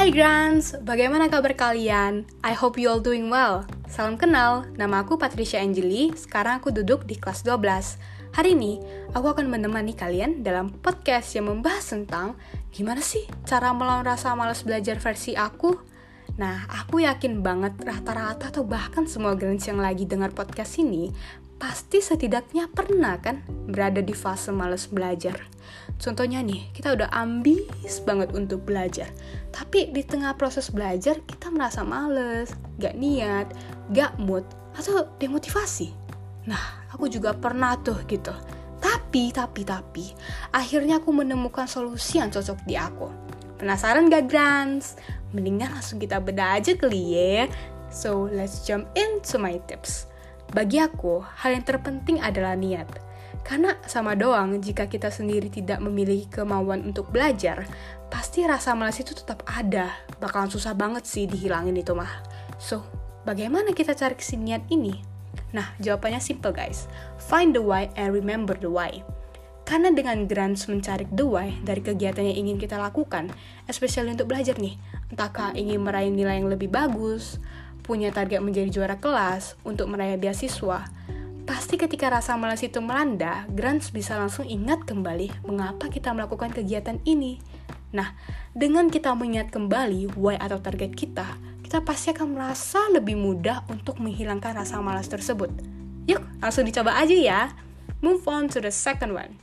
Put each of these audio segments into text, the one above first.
Hai Grants, bagaimana kabar kalian? I hope you all doing well. Salam kenal, nama aku Patricia Angeli, sekarang aku duduk di kelas 12. Hari ini, aku akan menemani kalian dalam podcast yang membahas tentang gimana sih cara melawan rasa malas belajar versi aku. Nah, aku yakin banget rata-rata atau bahkan semua Grants yang lagi dengar podcast ini pasti setidaknya pernah kan berada di fase males belajar. Contohnya nih, kita udah ambis banget untuk belajar. Tapi di tengah proses belajar, kita merasa males, gak niat, gak mood, atau demotivasi. Nah, aku juga pernah tuh gitu. Tapi, tapi, tapi, akhirnya aku menemukan solusi yang cocok di aku. Penasaran gak, Grants? Mendingan langsung kita beda aja kali ya. So, let's jump into my tips. Bagi aku, hal yang terpenting adalah niat. Karena sama doang, jika kita sendiri tidak memiliki kemauan untuk belajar, pasti rasa malas itu tetap ada. Bakalan susah banget sih dihilangin itu mah. So, bagaimana kita cari kesinian ini? Nah, jawabannya simple guys. Find the why and remember the why. Karena dengan grants mencari the why dari kegiatan yang ingin kita lakukan, especially untuk belajar nih, entahkah ingin meraih nilai yang lebih bagus, punya target menjadi juara kelas untuk meraih beasiswa, pasti ketika rasa malas itu melanda, Grants bisa langsung ingat kembali mengapa kita melakukan kegiatan ini. Nah, dengan kita mengingat kembali why atau target kita, kita pasti akan merasa lebih mudah untuk menghilangkan rasa malas tersebut. Yuk, langsung dicoba aja ya. Move on to the second one.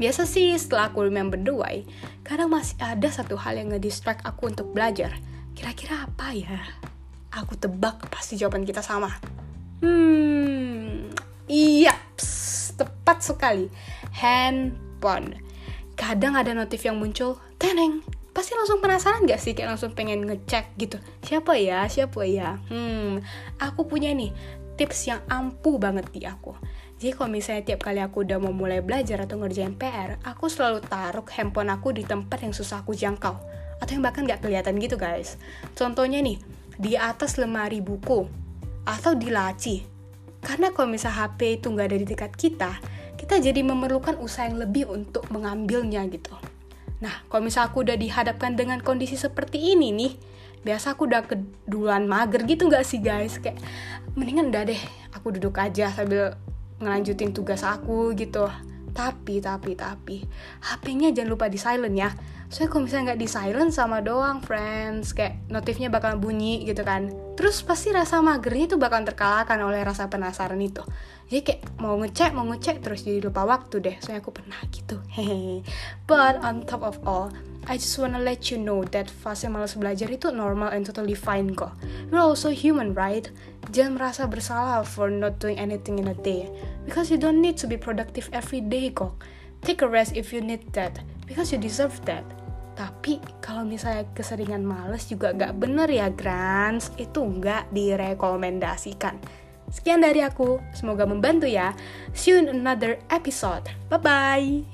Biasa sih setelah aku remember the why, kadang masih ada satu hal yang ngedistract aku untuk belajar. Kira-kira apa ya? Aku tebak pasti jawaban kita sama. Hmm, iya, pss, tepat sekali. Handphone. Kadang ada notif yang muncul, teneng. Pasti langsung penasaran gak sih? Kayak langsung pengen ngecek gitu. Siapa ya? Siapa ya? Hmm, aku punya nih tips yang ampuh banget di aku. Jadi kalau misalnya tiap kali aku udah mau mulai belajar atau ngerjain PR, aku selalu taruh handphone aku di tempat yang susah aku jangkau. Atau yang bahkan gak kelihatan gitu guys. Contohnya nih, di atas lemari buku atau di laci. Karena kalau misal HP itu nggak ada di dekat kita, kita jadi memerlukan usaha yang lebih untuk mengambilnya gitu. Nah, kalau misal aku udah dihadapkan dengan kondisi seperti ini nih, biasa aku udah keduluan mager gitu nggak sih guys? Kayak mendingan udah deh, aku duduk aja sambil ngelanjutin tugas aku gitu. Tapi, tapi, tapi, HP-nya jangan lupa di silent ya soalnya kalau misalnya nggak di silent sama doang friends kayak notifnya bakal bunyi gitu kan terus pasti rasa magernya itu bakal terkalahkan oleh rasa penasaran itu jadi kayak mau ngecek mau ngecek terus jadi lupa waktu deh soalnya aku pernah gitu hehe but on top of all I just wanna let you know that fase malas belajar itu normal and totally fine kok. We're also human, right? Jangan merasa bersalah for not doing anything in a day. Because you don't need to be productive every day kok. Take a rest if you need that. Because you deserve that. Tapi kalau misalnya keseringan males juga gak bener ya Grants, itu gak direkomendasikan. Sekian dari aku, semoga membantu ya. See you in another episode. Bye-bye.